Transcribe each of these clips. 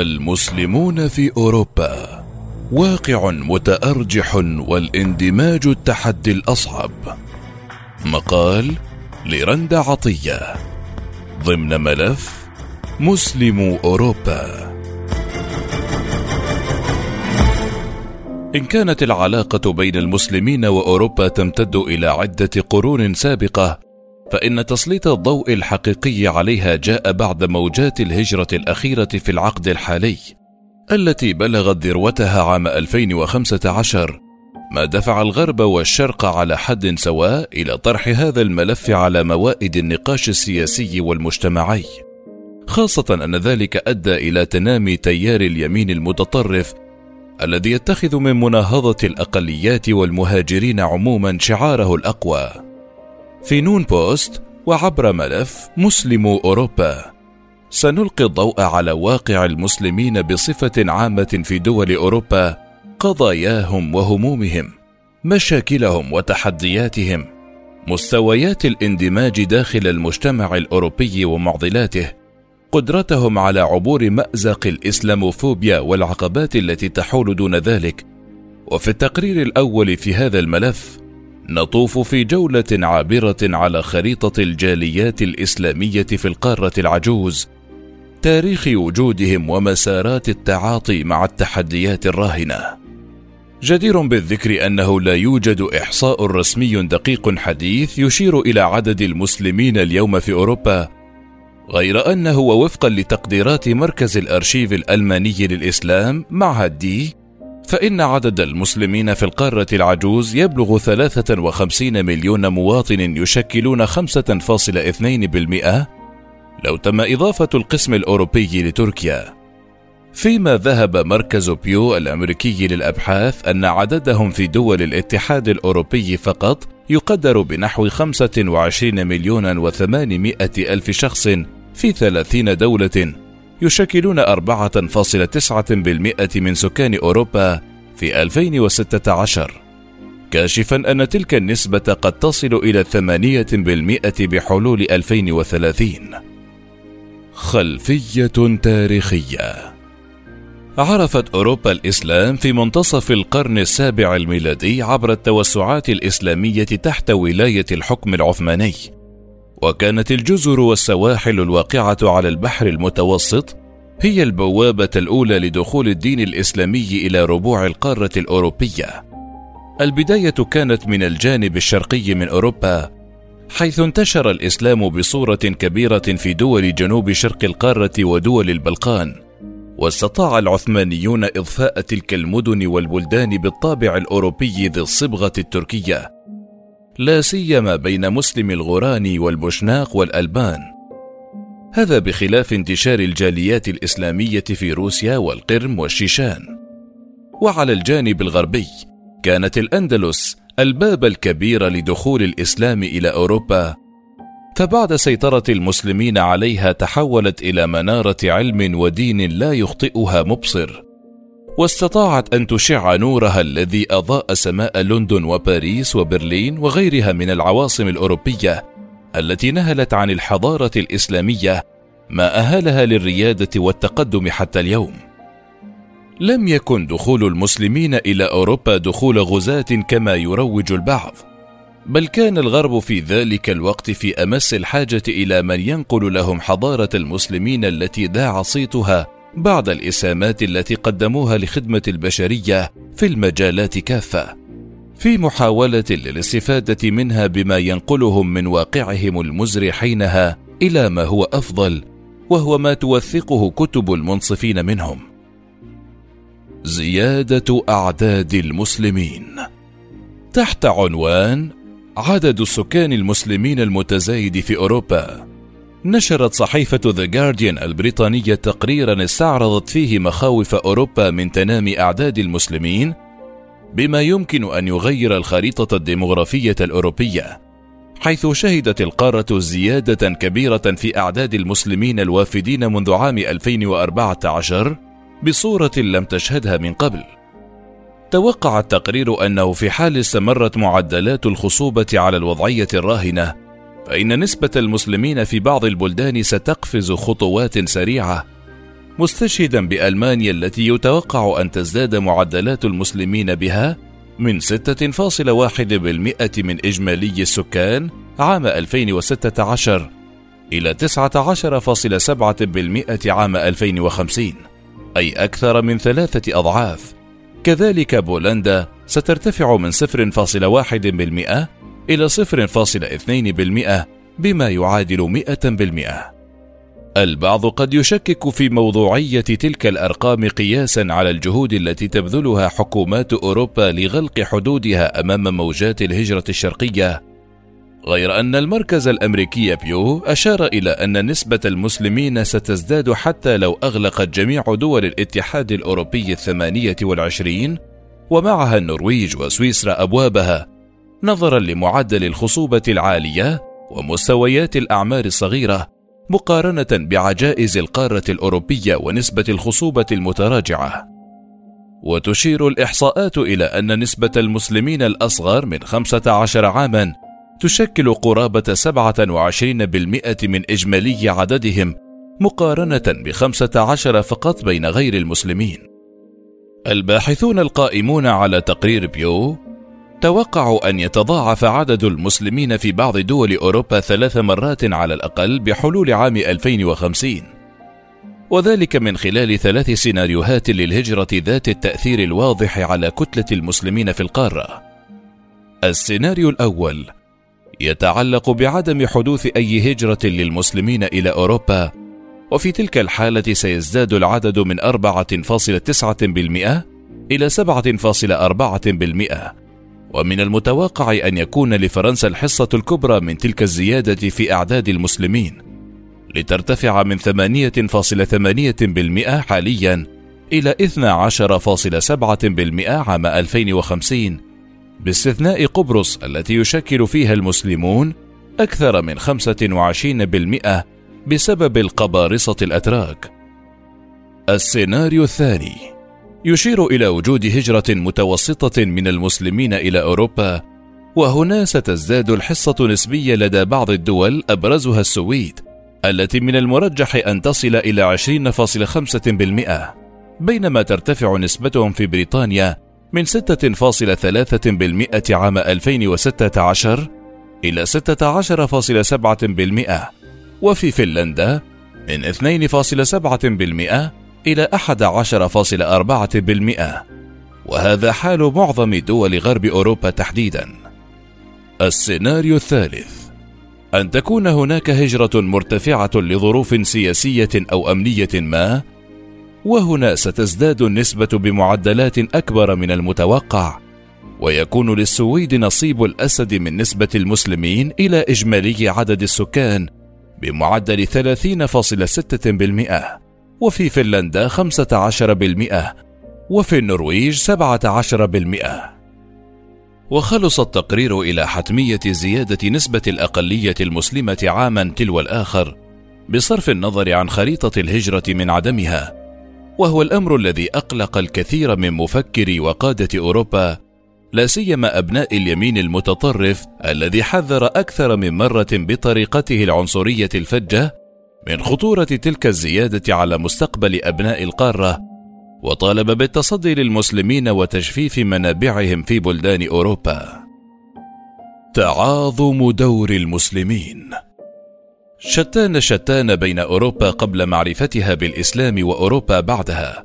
المسلمون في أوروبا. واقع متأرجح والاندماج التحدي الأصعب. مقال لرند عطية. ضمن ملف مسلم أوروبا. إن كانت العلاقة بين المسلمين وأوروبا تمتد إلى عدة قرون سابقة فإن تسليط الضوء الحقيقي عليها جاء بعد موجات الهجرة الأخيرة في العقد الحالي، التي بلغت ذروتها عام 2015 ما دفع الغرب والشرق على حد سواء إلى طرح هذا الملف على موائد النقاش السياسي والمجتمعي. خاصة أن ذلك أدى إلى تنامي تيار اليمين المتطرف الذي يتخذ من مناهضة الأقليات والمهاجرين عموما شعاره الأقوى. في نون بوست وعبر ملف مسلم أوروبا. سنلقي الضوء على واقع المسلمين بصفة عامة في دول أوروبا قضاياهم وهمومهم مشاكلهم وتحدياتهم مستويات الاندماج داخل المجتمع الأوروبي ومعضلاته قدرتهم على عبور مأزق الإسلاموفوبيا والعقبات التي تحول دون ذلك. وفي التقرير الأول في هذا الملف نطوف في جولة عابرة على خريطة الجاليات الإسلامية في القارة العجوز. تاريخ وجودهم ومسارات التعاطي مع التحديات الراهنة. جدير بالذكر أنه لا يوجد إحصاء رسمي دقيق حديث يشير إلى عدد المسلمين اليوم في أوروبا غير أنه ووفقا لتقديرات مركز الأرشيف الألماني للإسلام معهد دي فإن عدد المسلمين في القارة العجوز يبلغ 53 مليون مواطن يشكلون 5.2% لو تم إضافة القسم الأوروبي لتركيا. فيما ذهب مركز بيو الأمريكي للأبحاث أن عددهم في دول الاتحاد الأوروبي فقط يقدر بنحو 25 مليون و800 ألف شخص في 30 دولة يشكلون 4.9% من سكان أوروبا في 2016 كاشفا أن تلك النسبة قد تصل إلى 8% بحلول 2030 خلفية تاريخية. عرفت أوروبا الإسلام في منتصف القرن السابع الميلادي عبر التوسعات الإسلامية تحت ولاية الحكم العثماني. وكانت الجزر والسواحل الواقعة على البحر المتوسط هي البوابة الأولى لدخول الدين الإسلامي إلى ربوع القارة الأوروبية. البداية كانت من الجانب الشرقي من أوروبا، حيث انتشر الإسلام بصورة كبيرة في دول جنوب شرق القارة ودول البلقان. واستطاع العثمانيون إضفاء تلك المدن والبلدان بالطابع الأوروبي ذي الصبغة التركية، لا سيما بين مسلم الغوراني والبوشناق والألبان. هذا بخلاف انتشار الجاليات الإسلامية في روسيا والقرم والشيشان. وعلى الجانب الغربي كانت الأندلس الباب الكبير لدخول الإسلام إلى أوروبا فبعد سيطرة المسلمين عليها تحولت إلى منارة علم ودين لا يخطئها مبصر واستطاعت أن تشع نورها الذي أضاء سماء لندن وباريس وبرلين وغيرها من العواصم الأوروبية التي نهلت عن الحضارة الإسلامية ما أهلها للريادة والتقدم حتى اليوم. لم يكن دخول المسلمين إلى أوروبا دخول غزاة كما يروج البعض بل كان الغرب في ذلك الوقت في أمس الحاجة إلى من ينقل لهم حضارة المسلمين التي ذاع صيتها بعد الاسهامات التي قدموها لخدمة البشرية في المجالات كافة. في محاولة للاستفادة منها بما ينقلهم من واقعهم المزري حينها إلى ما هو أفضل وهو ما توثقه كتب المنصفين منهم. زيادة أعداد المسلمين. تحت عنوان عدد السكان المسلمين المتزايد في أوروبا. نشرت صحيفة ذا جارديان البريطانية تقريرا استعرضت فيه مخاوف أوروبا من تنامي أعداد المسلمين بما يمكن أن يغير الخريطة الديمغرافيه الأوروبية حيث شهدت القارة زيادة كبيرة في أعداد المسلمين الوافدين منذ عام 2014 بصورة لم تشهدها من قبل. توقع التقرير أنه في حال استمرت معدلات الخصوبة على الوضعية الراهنة فإن نسبة المسلمين في بعض البلدان ستقفز خطوات سريعة مستشهدا بألمانيا التي يتوقع أن تزداد معدلات المسلمين بها من 6.1% من إجمالي السكان عام 2016 إلى 19.7% عام 2050 أي أكثر من ثلاثة أضعاف. كذلك بولندا سترتفع من 0.1% إلى 0.2% بما يعادل 100%. البعض قد يشكك في موضوعية تلك الأرقام قياسا على الجهود التي تبذلها حكومات أوروبا لغلق حدودها أمام موجات الهجرة الشرقية غير أن المركز الأمريكي بيو أشار إلى أن نسبة المسلمين ستزداد حتى لو أغلقت جميع دول الاتحاد الأوروبي الثمانية والعشرين ومعها النرويج وسويسرا أبوابها نظرا لمعدل الخصوبة العالية ومستويات الأعمار الصغيرة مقارنة بعجائز القارة الأوروبية ونسبة الخصوبة المتراجعة. وتشير الإحصاءات إلى أن نسبة المسلمين الأصغر من 15 عامًا تشكل قرابة 27% من إجمالي عددهم مقارنة ب 15 فقط بين غير المسلمين. الباحثون القائمون على تقرير بيو توقعوا أن يتضاعف عدد المسلمين في بعض دول أوروبا ثلاث مرات على الأقل بحلول عام 2050 وذلك من خلال ثلاث سيناريوهات للهجرة ذات التأثير الواضح على كتلة المسلمين في القارة. السيناريو الأول يتعلق بعدم حدوث أي هجرة للمسلمين إلى أوروبا، وفي تلك الحالة سيزداد العدد من 4.9% إلى 7.4%، ومن المتوقع أن يكون لفرنسا الحصة الكبرى من تلك الزيادة في أعداد المسلمين، لترتفع من 8.8% حاليا إلى 12.7% عام 2050 باستثناء قبرص التي يشكل فيها المسلمون أكثر من 25% بسبب القبارصة الأتراك. السيناريو الثاني يشير إلى وجود هجرة متوسطة من المسلمين إلى أوروبا، وهنا ستزداد الحصة نسبية لدى بعض الدول أبرزها السويد، التي من المرجح أن تصل إلى 20.5%، بينما ترتفع نسبتهم في بريطانيا من 6.3% عام 2016 إلى 16.7% وفي فنلندا من 2.7% إلى 11.4% وهذا حال معظم دول غرب أوروبا تحديدا. السيناريو الثالث. أن تكون هناك هجرة مرتفعة لظروف سياسية أو أمنية ما وهنا ستزداد النسبة بمعدلات أكبر من المتوقع ويكون للسويد نصيب الأسد من نسبة المسلمين إلى إجمالي عدد السكان بمعدل 30.6% وفي فنلندا 15% وفي النرويج 17% وخلص التقرير إلى حتمية زيادة نسبة الأقلية المسلمة عاما تلو الآخر بصرف النظر عن خريطة الهجرة من عدمها وهو الأمر الذي أقلق الكثير من مفكري وقادة أوروبا لا سيما أبناء اليمين المتطرف الذي حذر أكثر من مرة بطريقته العنصرية الفجة من خطورة تلك الزيادة على مستقبل أبناء القارة وطالب بالتصدي للمسلمين وتجفيف منابعهم في بلدان أوروبا. تعاظم دور المسلمين. شتان شتان بين أوروبا قبل معرفتها بالإسلام وأوروبا بعدها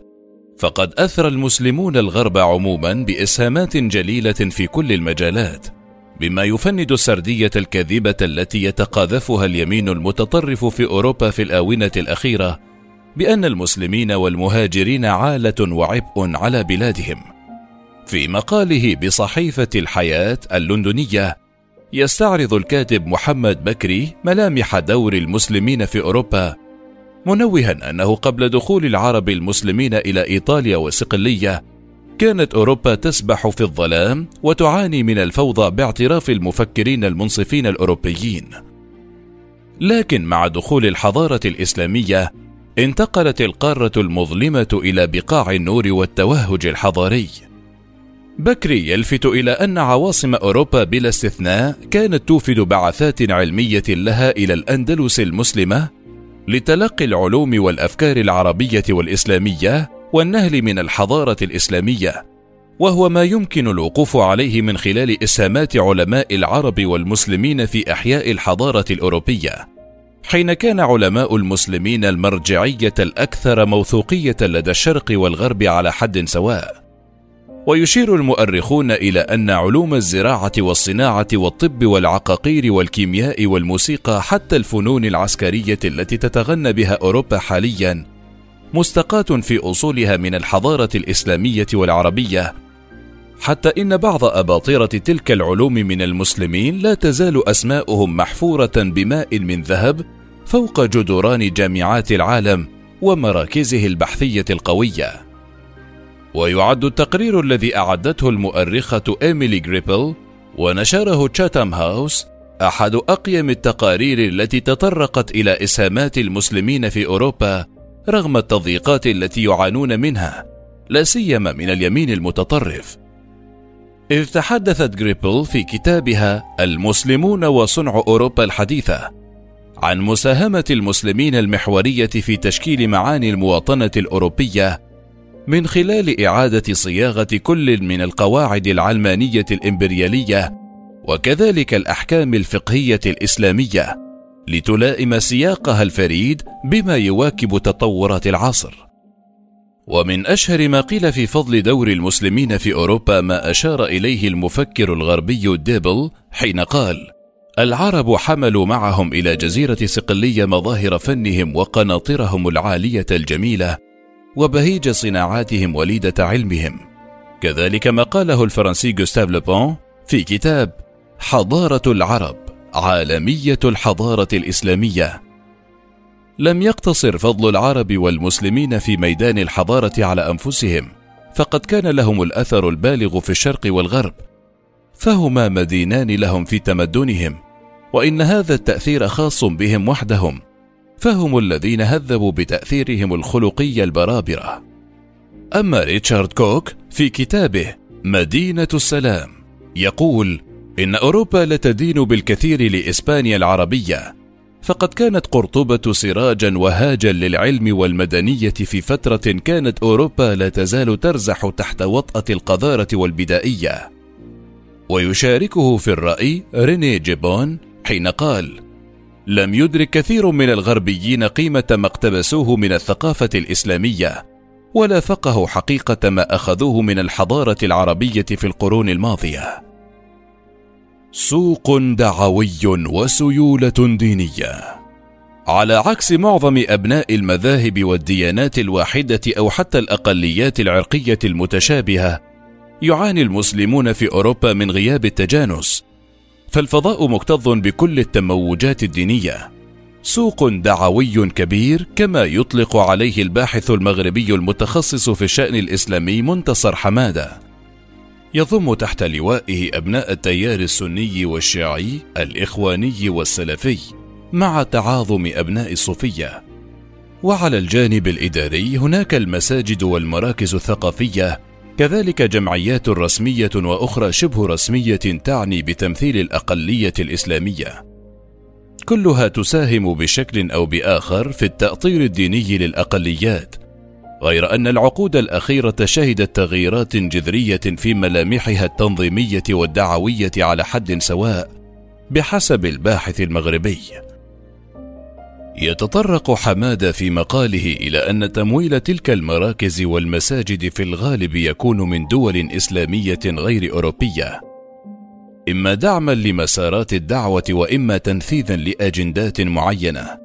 فقد اثرى المسلمون الغرب عموما بإسهامات جليلة في كل المجالات بما يفند السردية الكاذبه التي يتقاذفها اليمين المتطرف في أوروبا في الآونة الأخيرة بأن المسلمين والمهاجرين عالة وعبء على بلادهم. في مقاله بصحيفة الحياة اللندنية يستعرض الكاتب محمد بكري ملامح دور المسلمين في أوروبا منوها أنه قبل دخول العرب المسلمين إلى إيطاليا وصقلية كانت أوروبا تسبح في الظلام وتعاني من الفوضى باعتراف المفكرين المنصفين الأوروبيين. لكن مع دخول الحضارة الإسلامية انتقلت القارة المظلمة إلى بقاع النور والتوهج الحضاري. بكري يلفت إلى أن عواصم أوروبا بلا استثناء كانت توفد بعثات علمية لها إلى الأندلس المسلمة لتلقي العلوم والأفكار العربية والإسلامية والنهل من الحضارة الإسلامية وهو ما يمكن الوقوف عليه من خلال إسهامات علماء العرب والمسلمين في أحياء الحضارة الأوروبية حين كان علماء المسلمين المرجعية الأكثر موثوقية لدى الشرق والغرب على حد سواء. ويشير المؤرخون إلى أن علوم الزراعة والصناعة والطب والعقاقير والكيمياء والموسيقى حتى الفنون العسكرية التي تتغنى بها أوروبا حاليا مستقاة في أصولها من الحضارة الإسلامية والعربية حتى إن بعض أباطرة تلك العلوم من المسلمين لا تزال أسماؤهم محفورة بماء من ذهب فوق جدران جامعات العالم ومراكزه البحثية القوية. ويعد التقرير الذي أعدته المؤرخة إيميلي جريبل ونشره تشاتام هاوس أحد أقيم التقارير التي تطرقت إلى إسهامات المسلمين في أوروبا رغم التضييقات التي يعانون منها لا سيما من اليمين المتطرف. إذ تحدثت جريبل في كتابها المسلمون وصنع أوروبا الحديثة عن مساهمة المسلمين المحورية في تشكيل معاني المواطنة الأوروبية من خلال إعادة صياغة كل من القواعد العلمانية الإمبريالية وكذلك الأحكام الفقهية الإسلامية. لتلائم سياقها الفريد بما يواكب تطورات العصر. ومن أشهر ما قيل في فضل دور المسلمين في أوروبا ما أشار إليه المفكر الغربي ديبل حين قال: العرب حملوا معهم إلى جزيرة صقلية مظاهر فنهم وقناطرهم العالية الجميلة وبهيج صناعاتهم وليدة علمهم. كذلك ما قاله الفرنسي جوستاف لوبون في كتاب حضارة العرب عالمية الحضارة الإسلامية. لم يقتصر فضل العرب والمسلمين في ميدان الحضارة على أنفسهم فقد كان لهم الأثر البالغ في الشرق والغرب. فهما مدينان لهم في تمدنهم وإن هذا التأثير خاص بهم وحدهم. فهم الذين هذبوا بتأثيرهم الخلقي البرابرة. أما ريتشارد كوك في كتابه مدينة السلام يقول إن أوروبا لتدين بالكثير لإسبانيا العربية فقد كانت قرطبة سراجا وهاجا للعلم والمدنية في فترة كانت أوروبا لا تزال ترزح تحت وطأة القذارة والبدائية. ويشاركه في الرأي ريني جيبون حين قال: لم يدرك كثير من الغربيين قيمة ما اقتبسوه من الثقافة الإسلامية، ولا فقهوا حقيقة ما أخذوه من الحضارة العربية في القرون الماضية. سوق دعوي وسيولة دينية. على عكس معظم أبناء المذاهب والديانات الواحدة أو حتى الأقليات العرقية المتشابهة يعاني المسلمون في أوروبا من غياب التجانس. فالفضاء مكتظ بكل التموجات الدينية. سوق دعوي كبير كما يطلق عليه الباحث المغربي المتخصص في الشأن الإسلامي منتصر حمادة. يضم تحت لوائه أبناء التيار السني والشيعي الإخواني والسلفي مع تعاظم أبناء الصوفية. وعلى الجانب الإداري هناك المساجد والمراكز الثقافية كذلك جمعيات رسمية وأخرى شبه رسمية تعني بتمثيل الأقلية الإسلامية. كلها تساهم بشكل أو بآخر في التأطير الديني للأقليات غير أن العقود الأخيرة شهدت تغييرات جذرية في ملامحها التنظيمية والدعوية على حد سواء بحسب الباحث المغربي. يتطرق حمادة في مقاله إلى أن تمويل تلك المراكز والمساجد في الغالب يكون من دول إسلامية غير أوروبية، إما دعما لمسارات الدعوة وإما تنفيذا لأجندات معينة.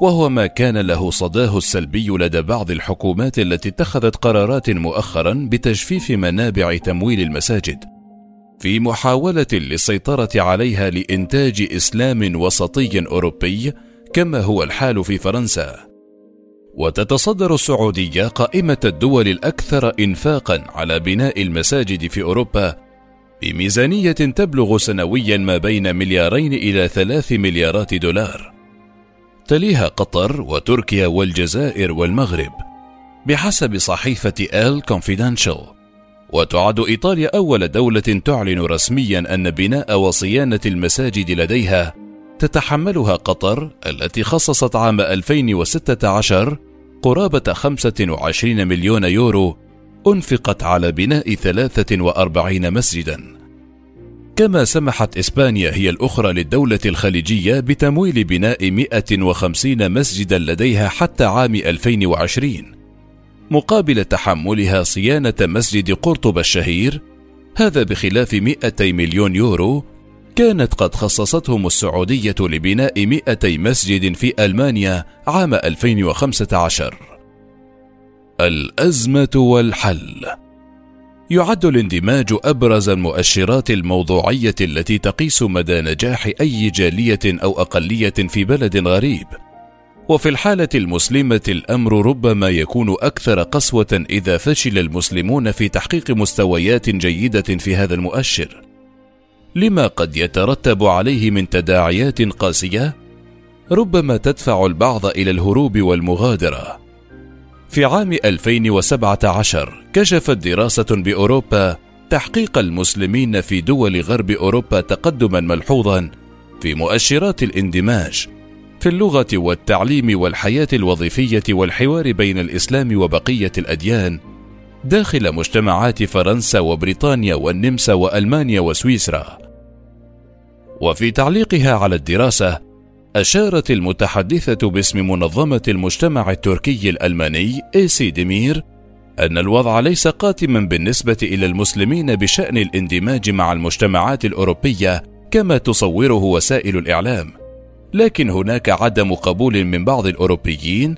وهو ما كان له صداه السلبي لدى بعض الحكومات التي اتخذت قرارات مؤخرا بتجفيف منابع تمويل المساجد. في محاولة للسيطرة عليها لإنتاج إسلام وسطي أوروبي كما هو الحال في فرنسا. وتتصدر السعودية قائمة الدول الأكثر انفاقا على بناء المساجد في أوروبا بميزانية تبلغ سنويا ما بين مليارين إلى ثلاث مليارات دولار. تليها قطر وتركيا والجزائر والمغرب بحسب صحيفة آل كونفيدنشال وتعد إيطاليا أول دولة تعلن رسميا أن بناء وصيانة المساجد لديها تتحملها قطر التي خصصت عام 2016 قرابة 25 مليون يورو أنفقت على بناء 43 مسجدا. كما سمحت إسبانيا هي الأخرى للدولة الخليجية بتمويل بناء 150 مسجدا لديها حتى عام 2020 مقابل تحملها صيانة مسجد قرطبة الشهير هذا بخلاف 200 مليون يورو كانت قد خصصتهم السعودية لبناء 200 مسجد في ألمانيا عام 2015 الأزمة والحل يعد الاندماج أبرز المؤشرات الموضوعية التي تقيس مدى نجاح أي جالية أو أقلية في بلد غريب. وفي الحالة المسلمة الأمر ربما يكون أكثر قسوة إذا فشل المسلمون في تحقيق مستويات جيدة في هذا المؤشر. لما قد يترتب عليه من تداعيات قاسية؟ ربما تدفع البعض إلى الهروب والمغادرة. في عام 2017 كشفت دراسة بأوروبا تحقيق المسلمين في دول غرب أوروبا تقدما ملحوظا في مؤشرات الاندماج في اللغة والتعليم والحياة الوظيفية والحوار بين الإسلام وبقية الأديان داخل مجتمعات فرنسا وبريطانيا والنمسا وألمانيا وسويسرا. وفي تعليقها على الدراسة أشارت المتحدثة باسم منظمة المجتمع التركي الألماني إيسي ديمير أن الوضع ليس قاتما بالنسبة إلى المسلمين بشأن الاندماج مع المجتمعات الأوروبية كما تصوره وسائل الإعلام، لكن هناك عدم قبول من بعض الأوروبيين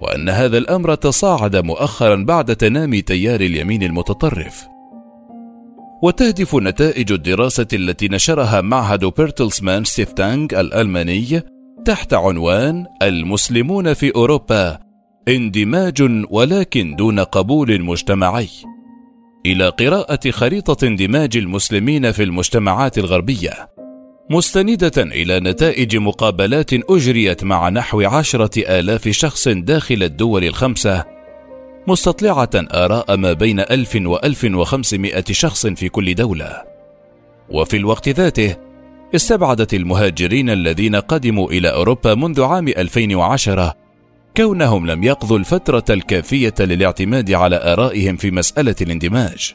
وأن هذا الأمر تصاعد مؤخرا بعد تنامي تيار اليمين المتطرف. وتهدف نتائج الدراسة التي نشرها معهد بيرتلسمان شتيفتونغ الألماني تحت عنوان المسلمون في أوروبا اندماج ولكن دون قبول مجتمعي. إلى قراءة خريطة اندماج المسلمين في المجتمعات الغربية. مستندة إلى نتائج مقابلات أجريت مع نحو عشرة آلاف شخص داخل الدول الخمسة مستطلعة آراء ما بين ألف وألف وخمسمائة شخص في كل دولة. وفي الوقت ذاته استبعدت المهاجرين الذين قدموا إلى أوروبا منذ عام 2010 كونهم لم يقضوا الفترة الكافية للاعتماد على آرائهم في مسألة الاندماج.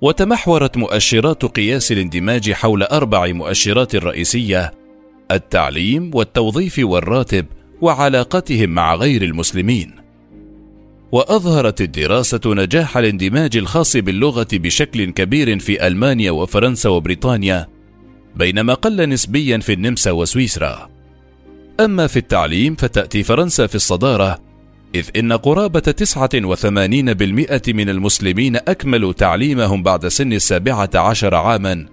وتمحورت مؤشرات قياس الاندماج حول أربع مؤشرات رئيسية: التعليم والتوظيف والراتب وعلاقتهم مع غير المسلمين. وأظهرت الدراسة نجاح الاندماج الخاص باللغة بشكل كبير في ألمانيا وفرنسا وبريطانيا بينما قل نسبيا في النمسا وسويسرا. أما في التعليم فتأتي فرنسا في الصدارة إذ إن قرابة 89% من المسلمين أكملوا تعليمهم بعد سن السابعة عشر عاما.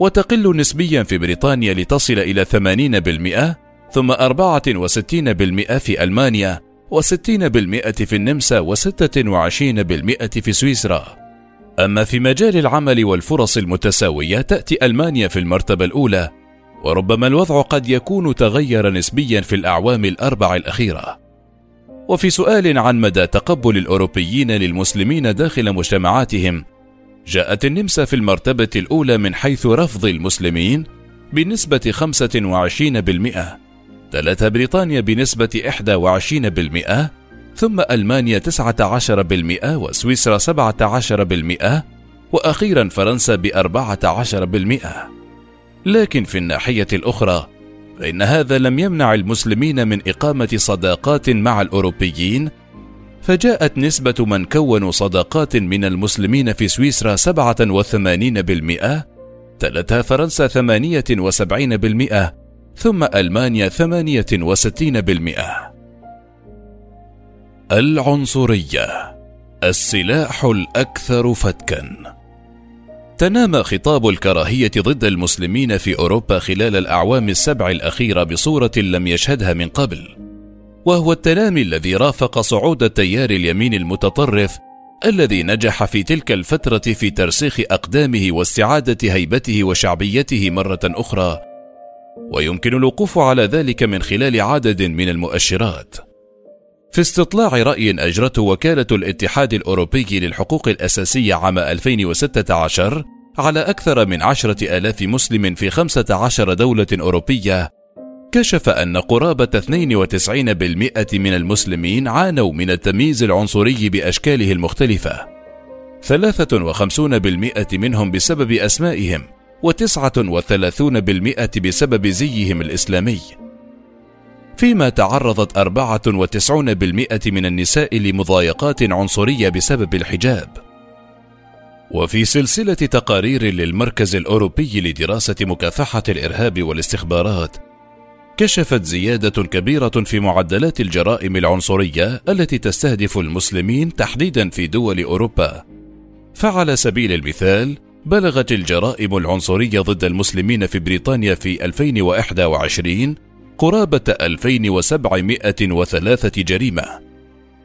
وتقل نسبيا في بريطانيا لتصل إلى 80% ثم 64% في ألمانيا وستين بالمئة في النمسا وستة وعشرين بالمئة في سويسرا. أما في مجال العمل والفرص المتساوية تأتي ألمانيا في المرتبة الأولى وربما الوضع قد يكون تغير نسبيا في الأعوام الأربع الأخيرة. وفي سؤال عن مدى تقبل الأوروبيين للمسلمين داخل مجتمعاتهم جاءت النمسا في المرتبة الأولى من حيث رفض المسلمين بنسبة 25% تلت بريطانيا بنسبة 21% ثم ألمانيا 19% وسويسرا 17% وأخيرا فرنسا بأربعة عشر بالمئة. لكن في الناحية الأخرى فإن هذا لم يمنع المسلمين من إقامة صداقات مع الأوروبيين فجاءت نسبة من كونوا صداقات من المسلمين في سويسرا 87% تلتها فرنسا 78% ثم ألمانيا 68% العنصرية السلاح الأكثر فتكًا. تنامى خطاب الكراهية ضد المسلمين في أوروبا خلال الأعوام السبع الأخيرة بصورة لم يشهدها من قبل، وهو التنامي الذي رافق صعود التيار اليمين المتطرف الذي نجح في تلك الفترة في ترسيخ أقدامه واستعادة هيبته وشعبيته مرة أخرى ويمكن الوقوف على ذلك من خلال عدد من المؤشرات. في استطلاع رأي أجرته وكالة الاتحاد الأوروبي للحقوق الأساسية عام 2016 على أكثر من عشرة آلاف مسلم في 15 دولة أوروبية كشف أن قرابة 92% من المسلمين عانوا من التمييز العنصري بأشكاله المختلفة. 53% منهم بسبب أسمائهم و39% بسبب زيهم الإسلامي. فيما تعرضت 94% من النساء لمضايقات عنصرية بسبب الحجاب. وفي سلسلة تقارير للمركز الأوروبي لدراسة مكافحة الإرهاب والاستخبارات كشفت زيادة كبيرة في معدلات الجرائم العنصرية التي تستهدف المسلمين تحديدا في دول أوروبا. فعلى سبيل المثال بلغت الجرائم العنصرية ضد المسلمين في بريطانيا في 2021 قرابة 2703 جريمة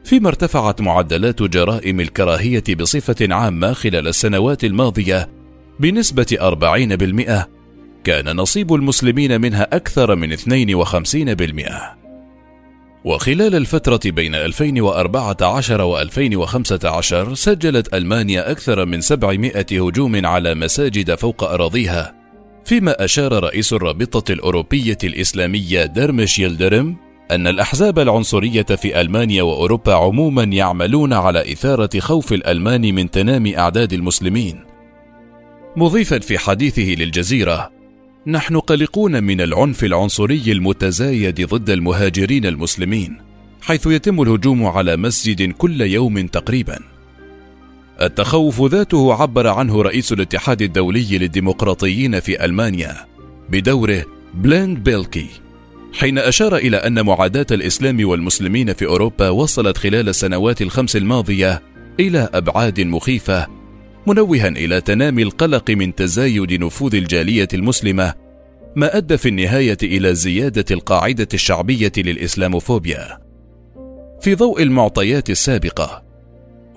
فيما ارتفعت معدلات جرائم الكراهية بصفة عامة خلال السنوات الماضية بنسبة 40% كان نصيب المسلمين منها أكثر من 52% وخلال الفترة بين 2014 و 2015 سجلت ألمانيا أكثر من 700 هجوم على مساجد فوق أراضيها فيما أشار رئيس الرابطة الأوروبية الإسلامية ديرمش يلدرم أن الأحزاب العنصرية في ألمانيا وأوروبا عموما يعملون على إثارة خوف الألمان من تنامي أعداد المسلمين. مضيفا في حديثه للجزيرة نحن قلقون من العنف العنصري المتزايد ضد المهاجرين المسلمين حيث يتم الهجوم على مسجد كل يوم تقريبا. التخوف ذاته عبر عنه رئيس الاتحاد الدولي للديمقراطيين في ألمانيا بدوره بليند بيلكي. حين أشار إلى أن معاداة الإسلام والمسلمين في أوروبا وصلت خلال السنوات الخمس الماضية إلى أبعاد مخيفة منوها إلى تنامي القلق من تزايد نفوذ الجالية المسلمة ما أدى في النهاية إلى زيادة القاعدة الشعبية للإسلاموفوبيا. في ضوء المعطيات السابقة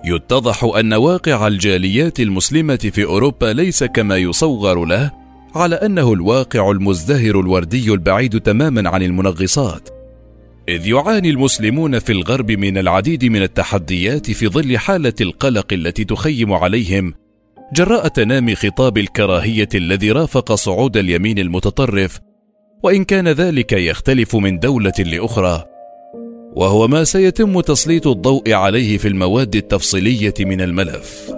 يتضح أن واقع الجاليات المسلمة في أوروبا ليس كما يصور له على أنه الواقع المزدهر الوردي البعيد تماما عن المنغصات. إذ يعاني المسلمون في الغرب من العديد من التحديات في ظل حالة القلق التي تخيم عليهم جراء تنامي خطاب الكراهية الذي رافق صعود اليمين المتطرف وإن كان ذلك يختلف من دولة لأخرى. وهو ما سيتم تسليط الضوء عليه في المواد التفصيلية من الملف.